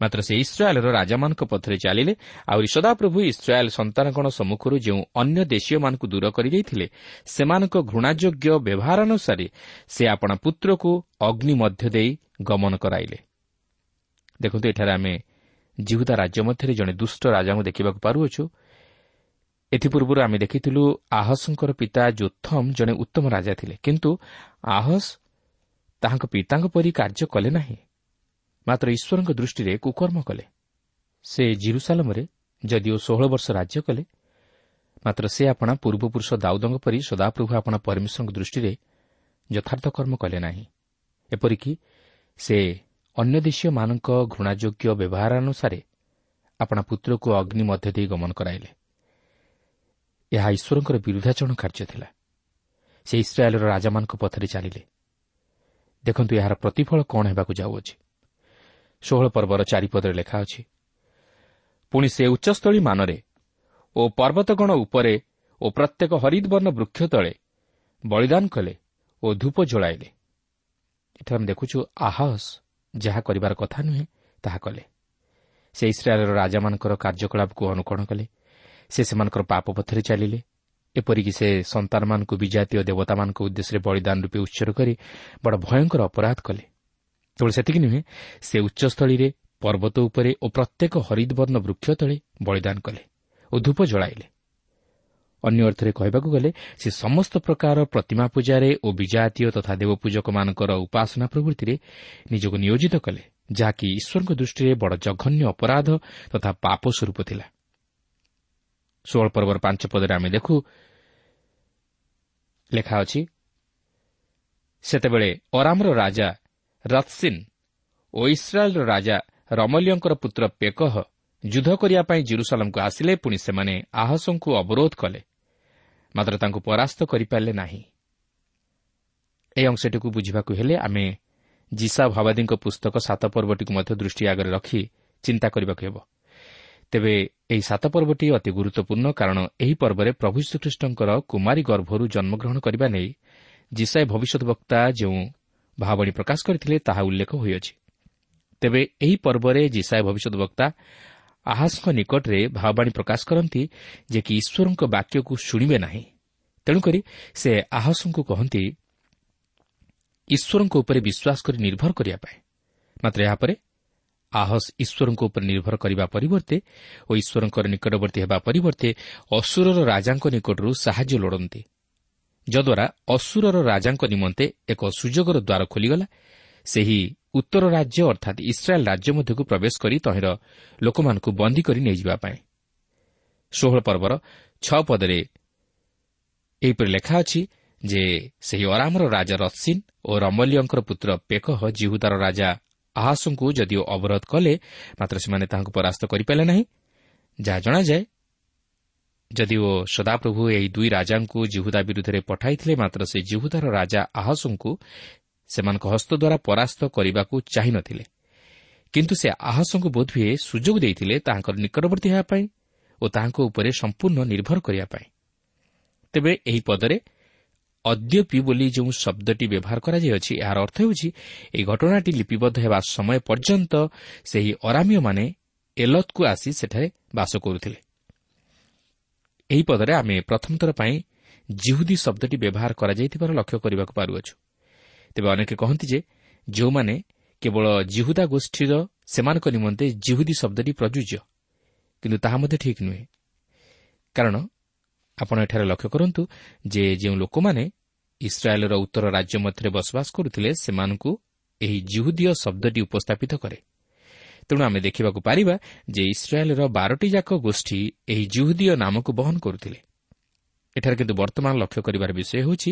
ମାତ୍ର ସେ ଇସ୍ରାଏଲ୍ର ରାଜାମାନଙ୍କ ପଥରେ ଚାଲିଲେ ଆହୁରି ସଦାପ୍ରଭୁ ଇସ୍ରାଏଲ୍ ସନ୍ତାନଗଣ ସମ୍ମୁଖରୁ ଯେଉଁ ଅନ୍ୟ ଦେଶୀୟମାନଙ୍କୁ ଦୂର କରିଦେଇଥିଲେ ସେମାନଙ୍କ ଘୃଣାଯୋଗ୍ୟ ବ୍ୟବହାର ଅନୁସାରେ ସେ ଆପଣା ପୁତ୍ରକୁ ଅଗ୍ନି ମଧ୍ୟ ଦେଇ ଗମନ କରାଇଲେ। ଦେଖନ୍ତୁ ଏଠାରେ ଆମେ ଜିହୁଦା ରାଜ୍ୟ ମଧ୍ୟରେ ଜଣେ ଦୁଷ୍ଟ ରାଜାଙ୍କୁ ଦେଖିବାକୁ ପାରୁଅଛୁ। ଏଥିପୂର୍ବରୁ ଆମେ ଦେଖିଥିଲୁ ଆହସଙ୍କର ପିତା ଯୋଥମ୍ ଜଣେ ଉତ୍ତମ ରାଜା ଥିଲେ କିନ୍ତୁ ଆହସ୍ ତାହାଙ୍କ ପିତାଙ୍କ ପରି କାର୍ଯ୍ୟ କଲେ ନାହିଁ। ମାତ୍ର ଈଶ୍ୱରଙ୍କ ଦୃଷ୍ଟିରେ କୁକର୍ମ କଲେ। ସେ ଜିରୁସାଲମରେ ଯଦିଓ ଷୋହଳ ବର୍ଷ ରାଜ୍ୟ କଲେ ମାତ୍ର ସେ ଆପଣା ପୂର୍ବପୁରୁଷ ଦାଉଦଙ୍କ ପରି ସଦାପ୍ରଭୁ ଆପଣା ପରମେଶ୍ୱରଙ୍କ ଦୃଷ୍ଟିରେ ଯଥାର୍ଥ କର୍ମ କଲେ ନାହିଁ। ଏପରିକି ସେ ଅନ୍ୟ ଦେଶୀୟମାନଙ୍କ ଘୃଣାଯୋଗ୍ୟ ବ୍ୟବହାର ଅନୁସାରେ ଆପଣା ପୁତ୍ରକୁ ଅଗ୍ନି ମଧ୍ୟ ଦେଇ ଗମନ କରାଇଲେ। ଏହା ଈଶ୍ୱରଙ୍କର ବିରୁଦ୍ଧାଚରଣ କାର୍ଯ୍ୟ ଥିଲା। ସେ ଇସ୍ରାଏଲ୍ର ରାଜାମାନଙ୍କ ପଥରେ ଚାଲିଲେ। ଦେଖନ୍ତୁ ଏହାର ପ୍ରତିଫଳ କ'ଣ ହେବାକୁ ଯାଉଅଛି ଷୋହଳ ପର୍ବର ଚାରିପଦରେ ଲେଖା ଅଛି। ପୁଣି ସେ ଉଚ୍ଚସ୍ଥଳୀ ମାନରେ ଓ ପର୍ବତଗଣ ଉପରେ ଓ ପ୍ରତ୍ୟେକ ହରିଦବର୍ଣ୍ଣ ବୃକ୍ଷ ତଳେ ବଳିଦାନ କଲେ ଓ ଧୂପ ଜଳାଇଲେ ଏଠାରେ ଆମେ ଦେଖୁଛୁ ଆହସ୍ ଯାହା କରିବାର କଥା ନୁହେଁ ତାହା କଲେ। ସେ ଇସ୍ରାଏଲ୍ର ରାଜାମାନଙ୍କର କାର୍ଯ୍ୟକଳାପକୁ ଅନୁକରଣ କଲେ। ସେ ସେମାନଙ୍କର ପାପ ପଥରେ ଚାଲିଲେ। ଏପରିକି ସେ ସନ୍ତାନମାନଙ୍କୁ ବିଜାତୀୟ ଦେବତାମାନଙ୍କ ଉଦ୍ଦେଶ୍ୟରେ ବଳିଦାନ ରୂପେ ଉତ୍ସର୍ଗ କରି ବଡ଼ ଭୟଙ୍କର ଅପରାଧ କଲେ। କେବଳ ସେତିକି ନୁହେଁ ସେ ଉଚ୍ଚସ୍ଥଳୀରେ ପର୍ବତ ଉପରେ ଓ ପ୍ରତ୍ୟେକ ହରିଦବର୍ଣ୍ଣ ବୃକ୍ଷ ତଳେ ବଳିଦାନ କଲେ ଓ ଧୂପ ଜଳାଇଲେ। ଅନ୍ୟ ଅର୍ଥରେ କହିବାକୁ ଗଲେ ସେ ସମସ୍ତ ପ୍ରକାର ପ୍ରତିମା ପୂଜାରେ ଓ ବିଜାତୀୟ ତଥା ଦେବପୂଜକମାନଙ୍କର ଉପାସନା ପ୍ରବୃତ୍ତିରେ ନିଜକୁ ନିୟୋଜିତ କଲେ ଯାହାକି ଈଶ୍ୱରଙ୍କ ଦୃଷ୍ଟିରେ ବଡ଼ ଜଘନ୍ୟ ଅପରାଧ ତଥା ପାପ ସ୍ୱରୂପ ଥିଲା। ଷୋହଳ ପର୍ବର ପାଞ୍ଚ ପଦରେ ଆମେ ଦେଖୁ ଲେଖା ଅଛି ସେତେବେଳେ ଅରାମର ରାଜା ରତ୍ସିନ୍ ଓ ଇସ୍ରାଏଲ୍ର ରାଜା ରମଲିୟଙ୍କର ପୁତ୍ର ପେକହ ଯୁଦ୍ଧ କରିବା ପାଇଁ ଜିରୁସାଲମ୍କୁ ଆସିଲେ ପୁଣି ସେମାନେ ଆହସଙ୍କୁ ଅବରୋଧ କଲେ। ମାତ୍ର ତାଙ୍କୁ ପରାସ୍ତ କରିପାରିଲେ ନାହିଁ। ଏହି ଅଂଶଟିକୁ ବୁଝିବାକୁ ହେଲେ ଆମେ ଜିସା ଭାବାଦୀଙ୍କ ପୁସ୍ତକ ସାତ ପର୍ବଟିକୁ ମଧ୍ୟ ଦୃଷ୍ଟି ଆଗରେ ରଖି ଚିନ୍ତା କରିବାକୁ ହେବ। ତେବେ ଏହି ସାତ ପର୍ବଟି ଅତି ଗୁରୁତ୍ୱପୂର୍ଣ୍ଣ କାରଣ ଏହି ପର୍ବରେ ପ୍ରଭୁ ଶ୍ରୀଖ୍ରୀଷ୍ଟଙ୍କର କୁମାରୀ ଗର୍ଭରୁ ଜନ୍ମଗ୍ରହଣ କରିବା ନେଇ ଜିସାଏ ଭବିଷ୍ୟତ ବକ୍ତା ଯେଉଁ ଭାବଣୀ ପ୍ରକାଶ କରିଥିଲେ ତାହା ଉଲ୍ଲେଖ ହୋଇଅଛି। ତେବେ ଏହି ପର୍ବରେ ଜିସାଏ ଭବିଷ୍ୟତ ବକ୍ତା ଆହାସଙ୍କ ନିକଟରେ ଭାବବାଣୀ ପ୍ରକାଶ କରନ୍ତି ଯେ କି ଈଶ୍ୱରଙ୍କ ବାକ୍ୟକୁ ଶୁଣିବେ ନାହିଁ। ତେଣୁକରି ସେ ଆହସଙ୍କୁ କହନ୍ତି ଈଶ୍ୱରଙ୍କ ଉପରେ ବିଶ୍ୱାସ କରି ନିର୍ଭର କରିବା ପାଇଁ। ମାତ୍ର ଏହାପରେ ଆହସ ଈଶ୍ୱରଙ୍କ ଉପରେ ନିର୍ଭର କରିବା ପରିବର୍ତ୍ତେ ଓ ଈଶ୍ୱରଙ୍କର ନିକଟବର୍ତ୍ତୀ ହେବା ପରିବର୍ତ୍ତେ ଅସୁରର ରାଜାଙ୍କ ନିକଟରୁ ସାହାଯ୍ୟ ଲୋଡ଼ନ୍ତି। ଯଦ୍ୱାରା ଅସୁରର ରାଜାଙ୍କ ନିମନ୍ତେ ଏକ ସୁଯୋଗର ଦ୍ୱାର ଖୋଲିଗଲା। ସେହି ଉତ୍ତର ରାଜ୍ୟ ଅର୍ଥାତ୍ ଇସ୍ରାଏଲ୍ ରାଜ୍ୟ ମଧ୍ୟକୁ ପ୍ରବେଶ କରି ତହିଁର ଲୋକମାନଙ୍କୁ ବନ୍ଦୀ କରି ନେଇଯିବା ପାଇଁ। ଷୋହଳ ପର୍ବର ଛଅ ପଦରେ ଏହିପରି ଲେଖା ଅଛି ଯେ ସେହି ଅରାମର ରାଜା ରସିନ୍ ଓ ରମଲିୟଙ୍କର ପୁତ୍ର ପେକହ ଜିହୁଦାର ରାଜା ଆହାସଙ୍କୁ ଯଦିଓ ଅବରୋଧ କଲେ ମାତ୍ର ସେମାନେ ତାହାଙ୍କୁ ପରାସ୍ତ କରିପାରିଲେ ନାହିଁ। ଯାହା ଜଣାଯାଏ ଯଦିଓ ସଦାପ୍ରଭୁ ଏହି ଦୁଇ ରାଜାଙ୍କୁ ଜିହୁଦା ବିରୁଦ୍ଧରେ ପଠାଇଥିଲେ ମାତ୍ର ସେ ଜିହୁଦାର ରାଜା ଆହସଙ୍କୁ ସେମାନଙ୍କ ହସ୍ତ ଦ୍ୱାରା ପରାସ୍ତ କରିବାକୁ ଚାହିଁ ନ ଥିଲେ କିନ୍ତୁ ସେ ଆହସଙ୍କୁ ବୋଧହୁଏ ସୁଯୋଗ ଦେଇଥିଲେ ତାହାଙ୍କର ନିକଟବର୍ତ୍ତୀ ହେବା ପାଇଁ ଓ ତାହାଙ୍କ ଉପରେ ସମ୍ପୂର୍ଣ୍ଣ ନିର୍ଭର କରିବା ପାଇଁ। ତେବେ ଏହି ପଦରେ ଅଦ୍ୟପି ବୋଲି ଯେଉଁ ଶବ୍ଦଟି ବ୍ୟବହାର କରାଯାଇଅଛି ଏହାର ଅର୍ଥ ହେଉଛି ଏହି ଘଟଣାଟି ଲିପିବଦ୍ଧ ହେବା ସମୟ ପର୍ଯ୍ୟନ୍ତ ସେହି ଅରାମୀୟମାନେ ଏଲତ୍କୁ ଆସି ସେଠାରେ ବାସ କରୁଥିଲେ। ଏହି ପଦରେ ଆମେ ପ୍ରଥମ ଥର ପାଇଁ ଜିହୁଦୀ ଶବ୍ଦଟି ବ୍ୟବହାର କରାଯାଇଥିବାର ଲକ୍ଷ୍ୟ କରିବାକୁ ପାରୁଅଛୁ। ତେବେ ଅନେକ କହନ୍ତି ଯେ ଯେଉଁମାନେ କେବଳ ଜିହୁଦା ଗୋଷ୍ଠୀର ସେମାନଙ୍କ ନିମନ୍ତେ ଜିହୁଦୀ ଶବ୍ଦଟି ପ୍ରଯୁଜ୍ୟ କିନ୍ତୁ ତାହା ମଧ୍ୟ ଠିକ୍ ନୁହେଁ। କାରଣ ଆପଣ ଏଠାରେ ଲକ୍ଷ୍ୟ କରନ୍ତୁ ଯେ ଯେଉଁ ଲୋକମାନେ ଇସ୍ରାଏଲ୍ର ଉତ୍ତର ରାଜ୍ୟ ମଧ୍ୟରେ ବସବାସ କରୁଥିଲେ ସେମାନଙ୍କୁ ଏହି ଜିହୁଦୀୟ ଶବ୍ଦଟି ଉପସ୍ଥାପିତ କରେ। ତେଣୁ ଆମେ ଦେଖିବାକୁ ପାରିବା ଯେ ଇସ୍ରାଏଲ୍ର ବାରଟି ଯାକ ଗୋଷ୍ଠୀ ଏହି ଜିହୁଦୀୟ ନାମକୁ ବହନ କରୁଥିଲେ। ଏଠାରେ କିନ୍ତୁ ବର୍ତ୍ତମାନ ଲକ୍ଷ୍ୟ କରିବାର ବିଷୟ ହେଉଛି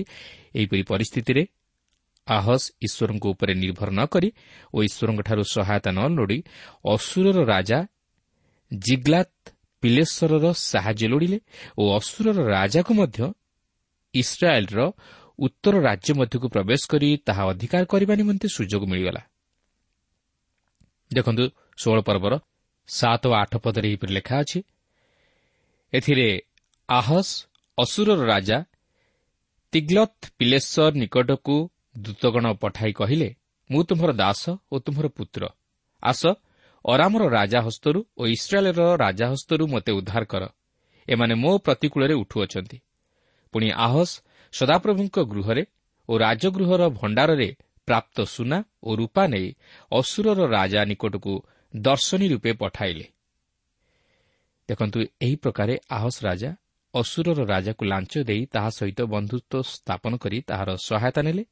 ଏହିପରି ପରିସ୍ଥିତିରେ ଆହସ୍ ଈଶ୍ୱରଙ୍କ ଉପରେ ନିର୍ଭର ନ କରି ଓ ଈଶ୍ୱରଙ୍କଠାରୁ ସହାୟତା ନ ଲୋଡ଼ି ଅସୁରର ରାଜା ଜିଗ୍ଲାତ୍ ପିଲେଶ୍ୱରର ସାହାଯ୍ୟ ଲୋଡ଼ିଲେ ଓ ଅସୁରର ରାଜାକୁ ମଧ୍ୟ ଇସ୍ରାଏଲ୍ର ଉତ୍ତର ରାଜ୍ୟ ମଧ୍ୟକୁ ପ୍ରବେଶ କରି ତାହା ଅଧିକାର କରିବା ନିମନ୍ତେ ସୁଯୋଗ ମିଳିଗଲା। ଦେଖନ୍ତୁ ଷୋହଳ ପର୍ବର ସାତ ଓ ଆଠ ପଦରେ ଏହିପରି ଲେଖା ଅଛି ଏଥିରେ ଆହସ୍ ଅସୁରର ରାଜା ତିଗ୍ଲତ୍ ପିଲେଶ୍ୱର ନିକଟକୁ ଦୂତଗଣ ପଠାଇ କହିଲେ ମୁଁ ତୁମ୍ଭର ଦାସ ଓ ତୁମ୍ଭର ପୁତ୍ର। ଆସ ଅରାମର ରାଜା ହସ୍ତରୁ ଓ ଇସ୍ରାଏଲ୍ର ରାଜା ହସ୍ତରୁ ମୋତେ ଉଦ୍ଧାର କର। ଏମାନେ ମୋ ପ୍ରତିକୂଳରେ ଉଠୁଅଛନ୍ତି। ପୁଣି ଆହସ୍ ସଦାପ୍ରଭୁଙ୍କ ଗୃହରେ ଓ ରାଜଗୃହର ଭଣ୍ଡାରରେ ପ୍ରାପ୍ତ ସୁନା ଓ ରୂପା ନେଇ ଅସୁରର ରାଜା ନିକଟକୁ ଦର୍ଶନୀ ରୂପେ ପଠାଇଲେ। ଦେଖନ୍ତୁ ଏହି ପ୍ରକାରେ ଆହସ୍ ରାଜା ଅସୁରର ରାଜାକୁ ଲାଞ୍ଚ ଦେଇ ତାହା ସହିତ ବନ୍ଧୁତ୍ୱ ସ୍ଥାପନ କରି ତାହାର ସହାୟତା ନେଲେ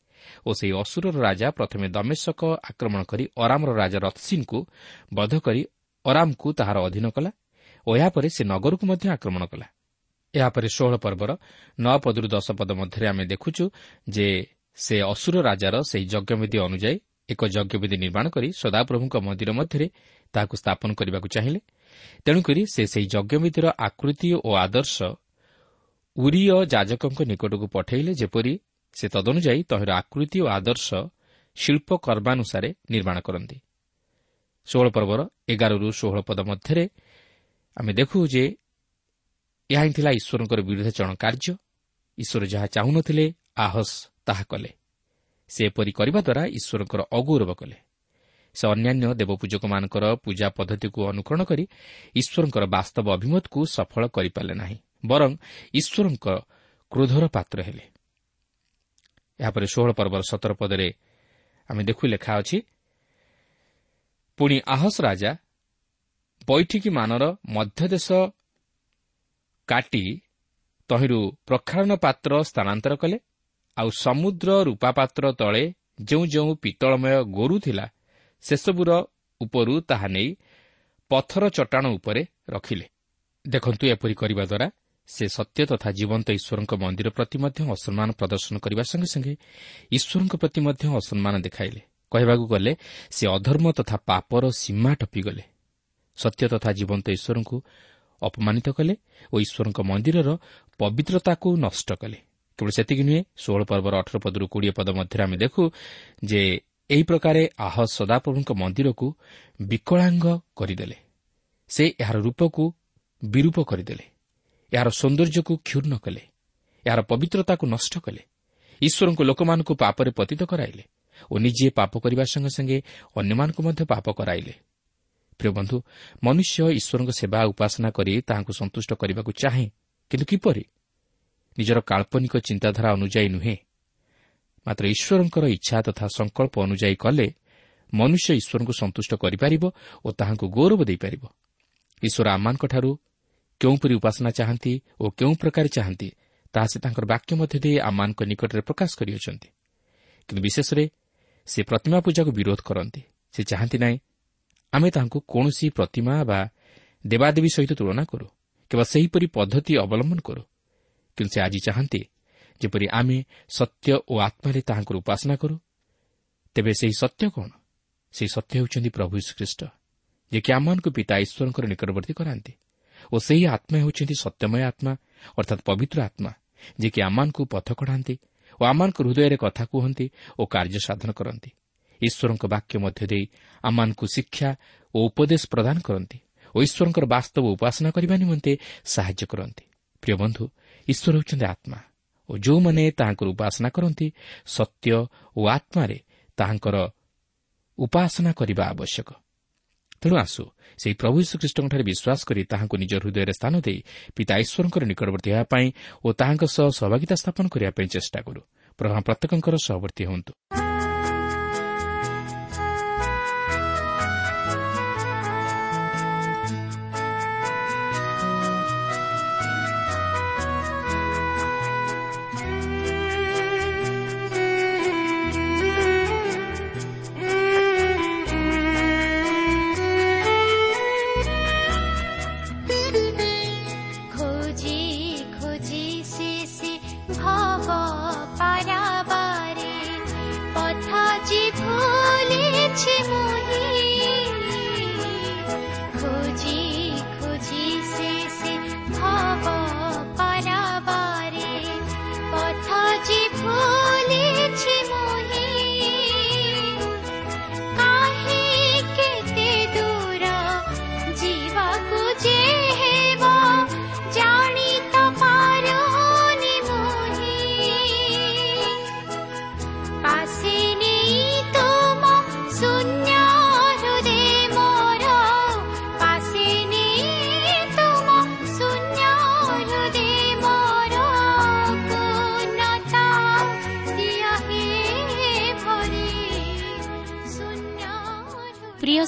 ଓ ସେହି ଅସୁରର ରାଜା ପ୍ରଥମେ ଦମେଶକ ଆକ୍ରମଣ କରି ଅରାମର ରାଜା ରତ୍ସିନ୍ଙ୍କୁ ବଧ କରି ଅରାମକୁ ତାହାର ଅଧୀନ କଲା ଓ ଏହାପରେ ସେ ନଗରକୁ ମଧ୍ୟ ଆକ୍ରମଣ କଲା। ଏହାପରେ ଷୋହଳ ପର୍ବର ନଅ ପଦରୁ ଦଶ ପଦ ମଧ୍ୟରେ ଆମେ ଦେଖୁଛୁ ଯେ ସେ ଅସୁର ରାଜାର ସେହି ଯଜ୍ଞବିଧି ଅନୁଯାୟୀ ଏକ ଯଜ୍ଞବିଧି ନିର୍ମାଣ କରି ସଦାପ୍ରଭୁଙ୍କ ମନ୍ଦିର ମଧ୍ୟରେ ତାହାକୁ ସ୍ଥାପନ କରିବାକୁ ଚାହିଁଲେ। ତେଣୁକରି ସେ ସେହି ଯଜ୍ଞବିଧିର ଆକୃତି ଓ ଆଦର୍ଶ ଉରିୟ ଯାଜକଙ୍କ ନିକଟକୁ ପଠାଇଲେ ଯେପରି ସେ ତଦନୁଯାୟୀ ତହିଁର ଆକୃତି ଓ ଆଦର୍ଶ ଶିଳ୍ପ କର୍ମାନୁସାରେ ନିର୍ମାଣ କରନ୍ତି। ଷୋହଳ ପର୍ବର ଏଗାରରୁ ଷୋହଳ ପଦ ମଧ୍ୟରେ ଆମେ ଦେଖୁ ଯେ ଏହା ହିଁ ଥିଲା ଈଶ୍ୱରଙ୍କର ବିରୁଦ୍ଧାଚରଣ କାର୍ଯ୍ୟ। ଈଶ୍ୱର ଯାହା ଚାହୁଁନଥିଲେ ଆହସ୍ ତାହା କଲେ। ସେ ଏପରି କରିବା ଦ୍ୱାରା ଈଶ୍ୱରଙ୍କର ଅଗୌରବ କଲେ। ସେ ଅନ୍ୟାନ୍ୟ ଦେବପୂଜକମାନଙ୍କର ପୂଜା ପଦ୍ଧତିକୁ ଅନୁକରଣ କରି ଈଶ୍ୱରଙ୍କର ବାସ୍ତବ ଅଭିମତକୁ ସଫଳ କରିପାରିଲେ ନାହିଁ ବରଂ ଈଶ୍ୱରଙ୍କ କ୍ରୋଧର ପାତ୍ର ହେଲେ। ଏହାପରେ ଷୋହଳ ପର୍ବର ସତର ପଦରେ ଆମେ ଦେଖୁ ଲେଖା ଅଛି ପୁଣି ଆହସ ରାଜା ବୈଠିକୀମାନର ମଧ୍ୟଦେଶ କାଟି ତହିଁରୁ ପ୍ରକ୍ଷାଳନ ପାତ୍ର ସ୍ଥାନାନ୍ତର କଲେ ଆଉ ସମୁଦ୍ର ରୂପାପାତ୍ର ତଳେ ଯେଉଁ ଯେଉଁ ପିତ୍ତଳମୟ ଗୋରୁ ଥିଲା ସେସବୁର ଉପରୁ ତାହା ନେଇ ପଥର ଚଟାଣ ଉପରେ ରଖିଲେ। ଦେଖନ୍ତୁ ଏପରି କରିବା ଦ୍ୱାରା ସେ ସତ୍ୟ ତଥା ଜୀବନ୍ତ ଈଶ୍ୱରଙ୍କ ମନ୍ଦିର ପ୍ରତି ମଧ୍ୟ ଅସମ୍ମାନ ପ୍ରଦର୍ଶନ କରିବା ସଙ୍ଗେ ସଙ୍ଗେ ଈଶ୍ୱରଙ୍କ ପ୍ରତି ମଧ୍ୟ ଅସମ୍ମାନ ଦେଖାଇଲେ। କହିବାକୁ ଗଲେ ସେ ଅଧର୍ମ ତଥା ପାପର ସୀମା ଟପିଗଲେ। ସତ୍ୟ ତଥା ଜୀବନ୍ତ ଈଶ୍ୱରଙ୍କୁ ଅପମାନିତ କଲେ ଓ ଈଶ୍ୱରଙ୍କ ମନ୍ଦିରର ପବିତ୍ରତାକୁ ନଷ୍ଟ କଲେ। କେବଳ ସେତିକି ନୁହେଁ ଷୋହଳ ପର୍ବର ଅଠର ପଦରୁ କୋଡ଼ିଏ ପଦ ମଧ୍ୟରେ ଆମେ ଦେଖୁ ଯେ ଏହି ପ୍ରକାରେ ଆହ ସଦାପ୍ରଭୁଙ୍କ ମନ୍ଦିରକୁ ବିକଳାଙ୍ଗ କରିଦେଲେ। ସେ ଏହାର ରୂପକୁ ବିରୂପ କରିଦେଲେ। ଏହାର ସୌନ୍ଦର୍ଯ୍ୟକୁ କ୍ଷୁର୍ଣ୍ଣ କଲେ। ଏହାର ପବିତ୍ରତାକୁ ନଷ୍ଟ କଲେ। ଈଶ୍ୱରଙ୍କୁ ଲୋକମାନଙ୍କୁ ପାପରେ ପତିତ କରାଇଲେ ଓ ନିଜେ ପାପ କରିବା ସଙ୍ଗେ ସଙ୍ଗେ ଅନ୍ୟମାନଙ୍କୁ ମଧ୍ୟ ପାପ କରାଇଲେ। ପ୍ରିୟ ବନ୍ଧୁ ମନୁଷ୍ୟ ଈଶ୍ୱରଙ୍କ ସେବା ଉପାସନା କରି ତାହାଙ୍କୁ ସନ୍ତୁଷ୍ଟ କରିବାକୁ ଚାହେଁ କିନ୍ତୁ କିପରି? ନିଜର କାଳ୍ପନିକ ଚିନ୍ତାଧାରା ଅନୁଯାୟୀ ନୁହେଁ। ମାତ୍ର ଈଶ୍ୱରଙ୍କର ଇଚ୍ଛା ତଥା ସଂକଳ୍ପ ଅନୁଯାୟୀ କଲେ ମନୁଷ୍ୟ ଈଶ୍ୱରଙ୍କୁ ସନ୍ତୁଷ୍ଟ କରିପାରିବ ଓ ତାହାଙ୍କୁ ଗୌରବ ଦେଇପାରିବ। ଈଶ୍ୱର ଆମମାନଙ୍କଠାରୁ କେଉଁପରି ଉପାସନା ଚାହାନ୍ତି ଓ କେଉଁ ପ୍ରକାର ଚାହାନ୍ତି ତାହା ସେ ତାଙ୍କର ବାକ୍ୟ ମଧ୍ୟ ଦେଇ ଆମମାନଙ୍କ ନିକଟରେ ପ୍ରକାଶ କରିଅଛନ୍ତି। କିନ୍ତୁ ବିଶେଷରେ ସେ ପ୍ରତିମା ପୂଜାକୁ ବିରୋଧ କରନ୍ତି। ସେ ଚାହାନ୍ତି ନାହିଁ ଆମେ ତାହାଙ୍କୁ କୌଣସି ପ୍ରତିମା ବା ଦେବାଦେବୀ ସହିତ ତୁଳନା କରୁ କିମ୍ବା ସେହିପରି ପଦ୍ଧତି ଅବଲମ୍ବନ କରୁ। କିନ୍ତୁ ସେ ଆଜି ଚାହାନ୍ତି ଯେପରି ଆମେ ସତ୍ୟ ଓ ଆତ୍ମାରେ ତାହାଙ୍କର ଉପାସନା କରୁ ତେବେ ସେହି ସତ୍ୟ କ'ଣ ସେହି ସତ୍ୟ ହେଉଛନ୍ତି ପ୍ରଭୁ ଶ୍ରୀଖ୍ରୀଷ୍ଟ ଯିଏକି ଆମମାନଙ୍କୁ ପିତା ଈଶ୍ୱରଙ୍କର ନିକଟବର୍ତ୍ତୀ କରାନ୍ତି ଓ ସେହି ଆତ୍ମା ହେଉଛନ୍ତି ସତ୍ୟମୟ ଆତ୍ମା ଅର୍ଥାତ୍ ପବିତ୍ର ଆତ୍ମା ଯିଏକି ଆମମାନଙ୍କୁ ପଥ କଢ଼ାନ୍ତି ଓ ଆମମାନଙ୍କ ହୃଦୟରେ କଥା କୁହନ୍ତି ଓ କାର୍ଯ୍ୟ ସାଧନ କରନ୍ତି ଈଶ୍ୱରଙ୍କ ବାକ୍ୟ ମଧ୍ୟ ଦେଇ ଆମମାନଙ୍କୁ ଶିକ୍ଷା ଓ ଉପଦେଶ ପ୍ରଦାନ କରନ୍ତି ଓ ଈଶ୍ୱରଙ୍କର ବାସ୍ତବ ଉପାସନା କରିବା ନିମନ୍ତେ ସାହାଯ୍ୟ କରନ୍ତି ପ୍ରିୟ ବନ୍ଧୁ ଈଶ୍ୱର ହେଉଛନ୍ତି ଆତ୍ମା। ଓ ଯେଉଁମାନେ ତାହାଙ୍କର ଉପାସନା କରନ୍ତି ସତ୍ୟ ଓ ଆତ୍ମାରେ ତାହାଙ୍କର ଉପାସନା କରିବା ଆବଶ୍ୟକ। ତେଣୁ ଆସୁ ସେହି ପ୍ରଭୁ ଶ୍ରୀଖ୍ରୀଷ୍ଟଙ୍କଠାରେ ବିଶ୍ୱାସ କରି ତାହାଙ୍କୁ ନିଜ ହୃଦୟରେ ସ୍ଥାନ ଦେଇ ପିତା ଈଶ୍ୱରଙ୍କର ନିକଟବର୍ତ୍ତୀ ହେବା ପାଇଁ ଓ ତାହାଙ୍କ ସହ ସହଭାଗିତା ସ୍ଥାପନ କରିବା ପାଇଁ ଚେଷ୍ଟା କରୁ। ପ୍ରଭା ପ୍ରତ୍ୟେକଙ୍କର ସହବର୍ତ୍ତୀ ହୁଅନ୍ତୁ।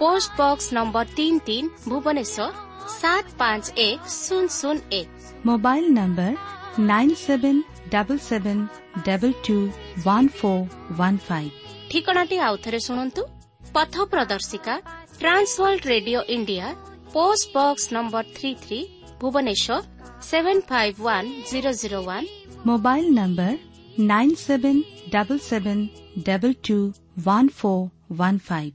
ପୋଷ୍ଟ ବକ୍ସ ନମ୍ବର ତିନି ତିନି ଭୁବନେଶ୍ୱର ସାତ ପାଞ୍ଚ ଏକ ଶୂନ ଶୂନ ଏକ mobile number nine seven double seven double two one four one five ଠିକଣାଟି ଆଉଥରେ ଶୁଣନ୍ତୁ ପଥ ପ୍ରଦର୍ଶିକା Trans World Radio India post box number three three Bhubaneswar seven five one zero zero one mobile number nine seven double seven double two one four one five